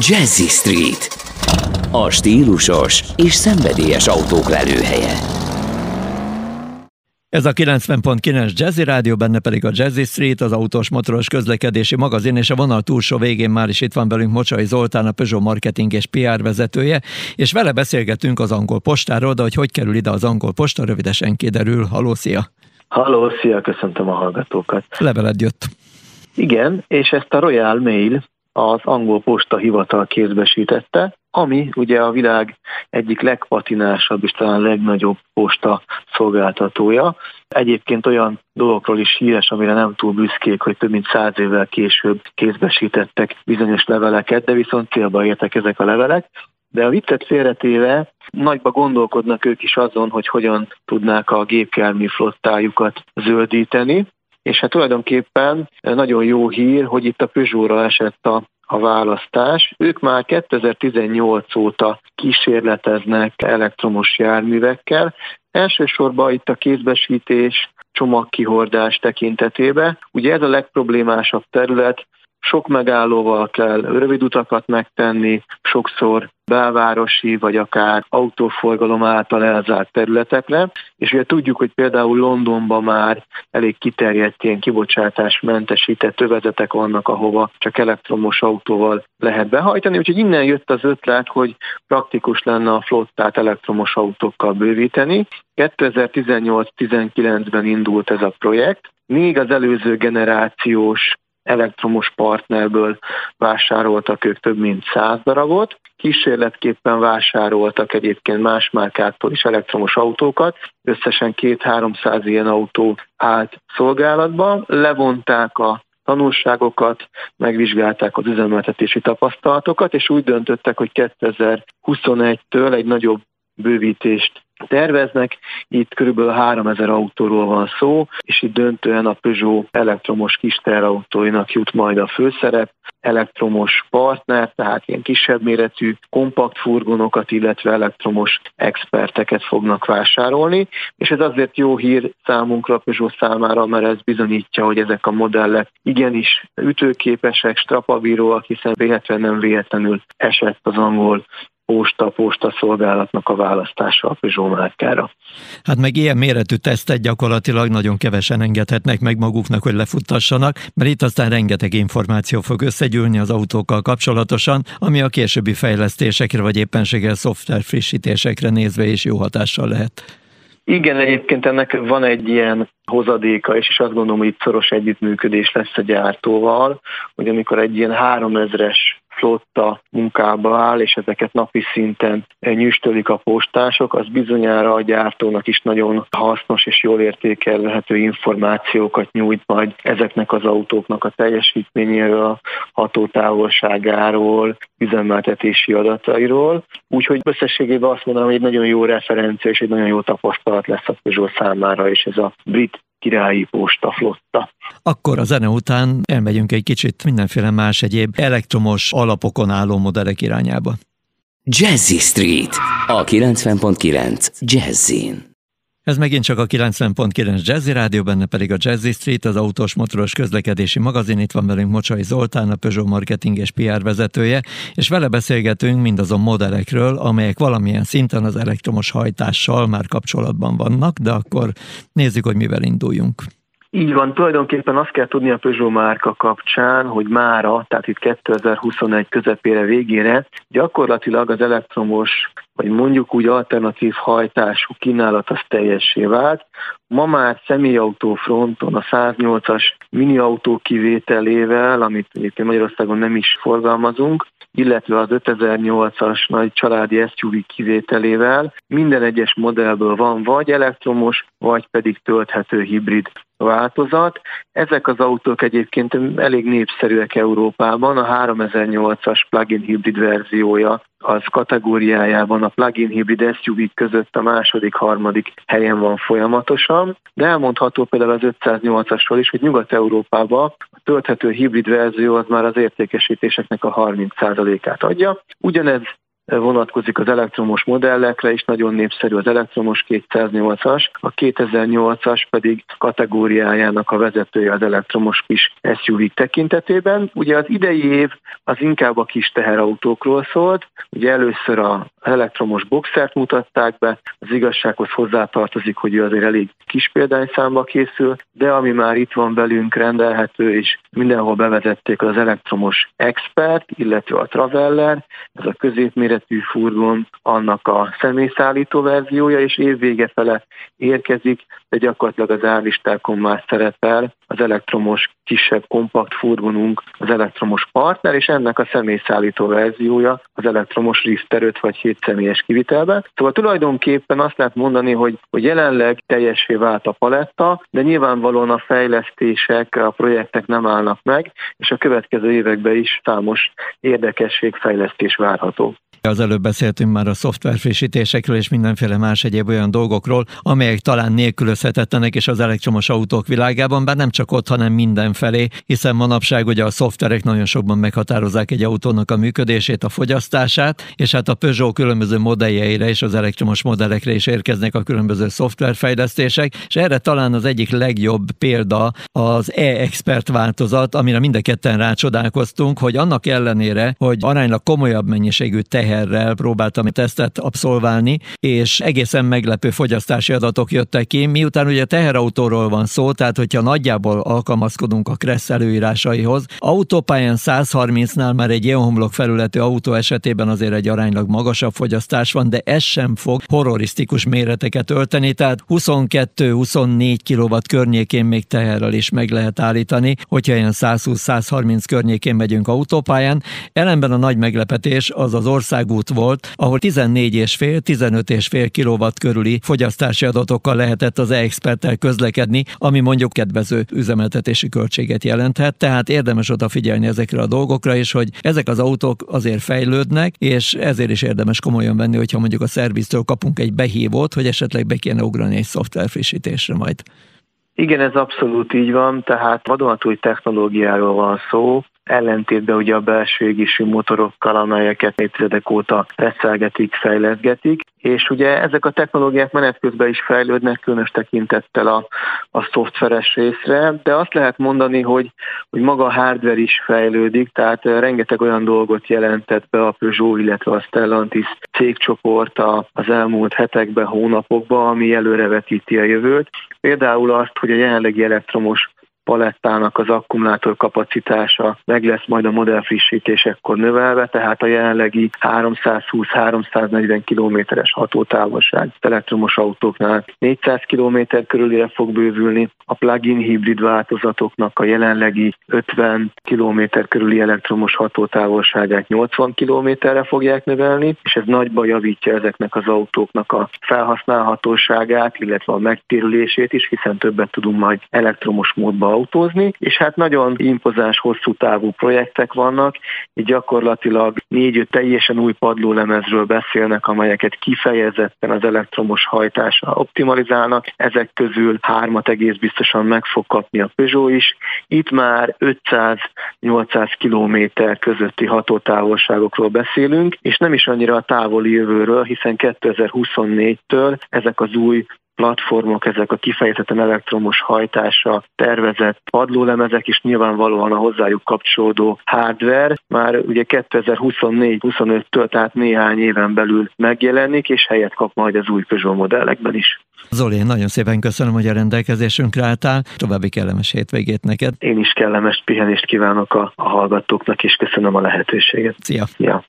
Jazzy Street. A stílusos és szenvedélyes autók lelőhelye. Ez a 90.9 Jazzy Rádió, benne pedig a Jazzy Street, az autós motoros közlekedési magazin, és a vonal túlsó végén már is itt van velünk Mocsai Zoltán, a Peugeot marketing és PR vezetője, és vele beszélgetünk az angol postáról, de hogy hogy kerül ide az angol posta, rövidesen kiderül. Haló, szia! Halló, szia, köszöntöm a hallgatókat. Leveled jött. Igen, és ezt a Royal Mail az angol posta hivatal kézbesítette, ami ugye a világ egyik legpatinásabb és talán legnagyobb posta szolgáltatója. Egyébként olyan dolgokról is híres, amire nem túl büszkék, hogy több mint száz évvel később kézbesítettek bizonyos leveleket, de viszont célba értek ezek a levelek. De a viccet félretéve nagyba gondolkodnak ők is azon, hogy hogyan tudnák a gépjármű flottájukat zöldíteni, és hát tulajdonképpen nagyon jó hír, hogy itt a Peugeot-ra esett a a választás. Ők már 2018 óta kísérleteznek elektromos járművekkel. Elsősorban itt a kézbesítés, csomagkihordás tekintetében. Ugye ez a legproblémásabb terület, sok megállóval kell rövid utakat megtenni, sokszor belvárosi vagy akár autóforgalom által elzárt területekre, és ugye tudjuk, hogy például Londonban már elég kiterjedt ilyen kibocsátásmentesített övezetek vannak, ahova csak elektromos autóval lehet behajtani, úgyhogy innen jött az ötlet, hogy praktikus lenne a flottát elektromos autókkal bővíteni. 2018-19-ben indult ez a projekt, még az előző generációs elektromos partnerből vásároltak ők több mint 100 darabot, kísérletképpen vásároltak egyébként más márkától is elektromos autókat, összesen két-háromszáz ilyen autó állt szolgálatban, levonták a tanulságokat, megvizsgálták az üzemeltetési tapasztalatokat, és úgy döntöttek, hogy 2021-től egy nagyobb bővítést terveznek. Itt körülbelül 3000 autóról van szó, és itt döntően a Peugeot elektromos kis terautóinak jut majd a főszerep, elektromos partner, tehát ilyen kisebb méretű kompakt furgonokat, illetve elektromos experteket fognak vásárolni, és ez azért jó hír számunkra Peugeot számára, mert ez bizonyítja, hogy ezek a modellek igenis ütőképesek, strapabíróak, hiszen véletlenül nem véletlenül esett az angol posta, posta szolgálatnak a választása a Peugeot márkára. Hát meg ilyen méretű tesztet gyakorlatilag nagyon kevesen engedhetnek meg maguknak, hogy lefuttassanak, mert itt aztán rengeteg információ fog összegyűlni az autókkal kapcsolatosan, ami a későbbi fejlesztésekre vagy éppenséggel szoftver frissítésekre nézve is jó hatással lehet. Igen, egyébként ennek van egy ilyen hozadéka, és, és azt gondolom, hogy itt szoros együttműködés lesz a gyártóval, hogy amikor egy ilyen 3000-es flotta munkába áll, és ezeket napi szinten nyüstölik a postások, az bizonyára a gyártónak is nagyon hasznos és jól értékelhető információkat nyújt majd ezeknek az autóknak a teljesítményéről, hatótávolságáról, üzemeltetési adatairól. Úgyhogy összességében azt mondanám, hogy egy nagyon jó referencia és egy nagyon jó tapasztalat lesz a Peugeot számára, és ez a brit királyi posta flotta. Akkor a zene után elmegyünk egy kicsit mindenféle más egyéb elektromos alapokon álló modellek irányába. Jazzy Street, a 90.9 Jazzin. Ez megint csak a 90.9 Jazzy Rádió, benne pedig a Jazzy Street, az autós motoros közlekedési magazin. Itt van velünk Mocsai Zoltán, a Peugeot marketing és PR vezetője, és vele beszélgetünk mindazon modellekről, amelyek valamilyen szinten az elektromos hajtással már kapcsolatban vannak, de akkor nézzük, hogy mivel induljunk. Így van, tulajdonképpen azt kell tudni a Peugeot márka kapcsán, hogy mára, tehát itt 2021 közepére, végére gyakorlatilag az elektromos, vagy mondjuk úgy alternatív hajtású kínálat az teljessé vált. Ma már személyautó fronton a 108-as miniautó kivételével, amit egyébként Magyarországon nem is forgalmazunk, illetve az 5008-as nagy családi SUV kivételével minden egyes modellből van vagy elektromos, vagy pedig tölthető hibrid változat. Ezek az autók egyébként elég népszerűek Európában. A 3008-as plug-in hibrid verziója az kategóriájában a plug-in hibrid SUV között a második, harmadik helyen van folyamatosan, de elmondható például az 508-asról is, hogy Nyugat-Európában a tölthető hibrid verzió az már az értékesítéseknek a 30%-át adja. Ugyanez vonatkozik az elektromos modellekre, és nagyon népszerű az elektromos 208-as, a 2008-as pedig kategóriájának a vezetője az elektromos kis SUV tekintetében. Ugye az idei év az inkább a kis teherautókról szólt, ugye először az elektromos boxert mutatták be, az igazsághoz hozzátartozik, hogy ő azért elég kis példányszámba készül, de ami már itt van velünk rendelhető, és mindenhol bevezették az elektromos Expert, illetve a Traveller, ez a középméretű furgon, annak a személyszállító verziója, és évvége fele érkezik, de gyakorlatilag az árlistákon már szerepel az elektromos kisebb kompakt furgonunk, az elektromos partner, és ennek a személyszállító verziója az elektromos Rifter 5 vagy 7 személyes kivitelbe. Szóval tulajdonképpen azt lehet mondani, hogy, hogy jelenleg teljesé vált a paletta, de nyilvánvalóan a fejlesztések, a projektek nem állnak meg, és a következő években is számos érdekességfejlesztés várható. Az előbb beszéltünk már a szoftverfrissítésekről és mindenféle más egyéb olyan dolgokról, amelyek talán nélkülözhetetlenek is az elektromos autók világában, bár nem csak ott, hanem mindenfelé, hiszen manapság ugye a szoftverek nagyon sokban meghatározzák egy autónak a működését, a fogyasztását, és hát a Peugeot különböző modelljeire és az elektromos modellekre is érkeznek a különböző szoftverfejlesztések, és erre talán az egyik legjobb példa az e-expert változat, amire mind a ketten rácsodálkoztunk, hogy annak ellenére, hogy aránylag komolyabb mennyiségű teher teherrel próbáltam tesztet abszolválni, és egészen meglepő fogyasztási adatok jöttek ki. Miután ugye teherautóról van szó, tehát hogyha nagyjából alkalmazkodunk a Kressz előírásaihoz, autópályán 130-nál már egy ilyen homlok felületű autó esetében azért egy aránylag magasabb fogyasztás van, de ez sem fog horrorisztikus méreteket ölteni, tehát 22-24 kW környékén még teherrel is meg lehet állítani, hogyha ilyen 120-130 környékén megyünk autópályán. Ellenben a nagy meglepetés az az ország országút volt, ahol 14,5-15,5 kW körüli fogyasztási adatokkal lehetett az e-experttel közlekedni, ami mondjuk kedvező üzemeltetési költséget jelenthet, tehát érdemes odafigyelni ezekre a dolgokra, és hogy ezek az autók azért fejlődnek, és ezért is érdemes komolyan venni, hogyha mondjuk a szerviztől kapunk egy behívót, hogy esetleg be kéne ugrani egy szoftver frissítésre majd. Igen, ez abszolút így van, tehát vadonatúj technológiáról van szó, ellentétben ugye a belső égésű motorokkal, amelyeket évtizedek óta reszelgetik, fejleszgetik, és ugye ezek a technológiák menet közben is fejlődnek, különös tekintettel a, a szoftveres részre, de azt lehet mondani, hogy, hogy maga a hardware is fejlődik, tehát rengeteg olyan dolgot jelentett be a Peugeot, illetve a Stellantis cégcsoport az elmúlt hetekben, hónapokban, ami előrevetíti a jövőt. Például azt, hogy a jelenlegi elektromos palettának az akkumulátor kapacitása meg lesz majd a modell frissítésekkor növelve, tehát a jelenlegi 320-340 kilométeres hatótávolság elektromos autóknál 400 km körülire fog bővülni, a plug-in hibrid változatoknak a jelenlegi 50 km körüli elektromos hatótávolságát 80 kilométerre fogják növelni, és ez nagyban javítja ezeknek az autóknak a felhasználhatóságát, illetve a megtérülését is, hiszen többet tudunk majd elektromos módba autózni, és hát nagyon impozáns hosszú távú projektek vannak, így gyakorlatilag négy-öt teljesen új padlólemezről beszélnek, amelyeket kifejezetten az elektromos hajtásra optimalizálnak. Ezek közül hármat egész biztosan meg fog kapni a Peugeot is. Itt már 500-800 kilométer közötti hatótávolságokról beszélünk, és nem is annyira a távoli jövőről, hiszen 2024-től ezek az új platformok, ezek a kifejezetten elektromos hajtása tervezett padlólemezek is nyilvánvalóan a hozzájuk kapcsolódó hardware már ugye 2024-25-től, tehát néhány éven belül megjelenik, és helyet kap majd az új Peugeot modellekben is. Zoli, nagyon szépen köszönöm, hogy a rendelkezésünkre álltál. További kellemes hétvégét neked. Én is kellemes pihenést kívánok a, a hallgatóknak, és köszönöm a lehetőséget. Szia! Ja.